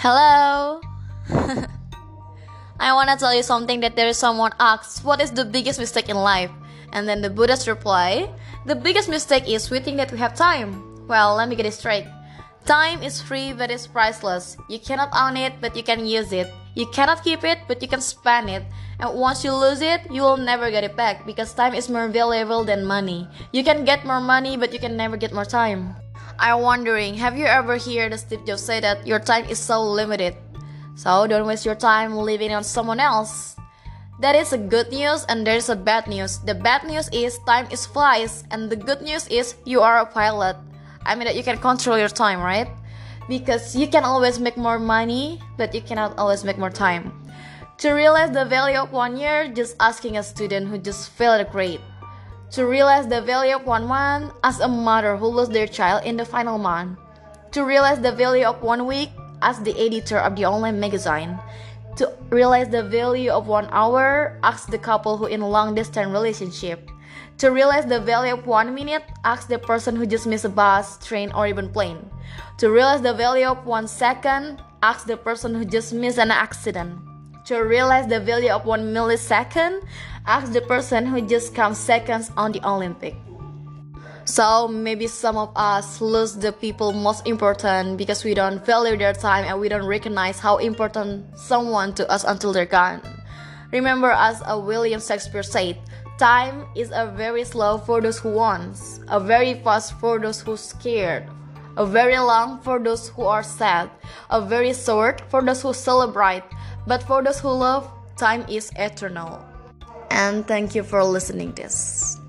Hello. I want to tell you something that there is someone asks, What is the biggest mistake in life? And then the Buddha's reply, The biggest mistake is we think that we have time. Well, let me get it straight. Time is free but it's priceless. You cannot own it but you can use it. You cannot keep it but you can spend it. And once you lose it, you will never get it back because time is more valuable than money. You can get more money but you can never get more time. I'm wondering, have you ever heard Steve Jobs say that your time is so limited? So don't waste your time living on someone else. That is a good news and there is a bad news. The bad news is time is flies and the good news is you are a pilot. I mean that you can control your time, right? Because you can always make more money, but you cannot always make more time. To realize the value of one year, just asking a student who just failed a grade. To realize the value of one month, as a mother who lost their child in the final month. To realize the value of one week, as the editor of the online magazine. To realize the value of one hour, as the couple who in a long distance relationship. To realize the value of one minute, ask the person who just missed a bus, train, or even plane. To realize the value of one second, ask the person who just missed an accident. To realize the value of one millisecond, ask the person who just comes seconds on the Olympic. So maybe some of us lose the people most important because we don't value their time and we don't recognize how important someone to us until they're gone. Remember as a William Shakespeare said, time is a very slow for those who wants, a very fast for those who scared, a very long for those who are sad, a very short for those who celebrate, but for those who love, time is eternal. And thank you for listening this.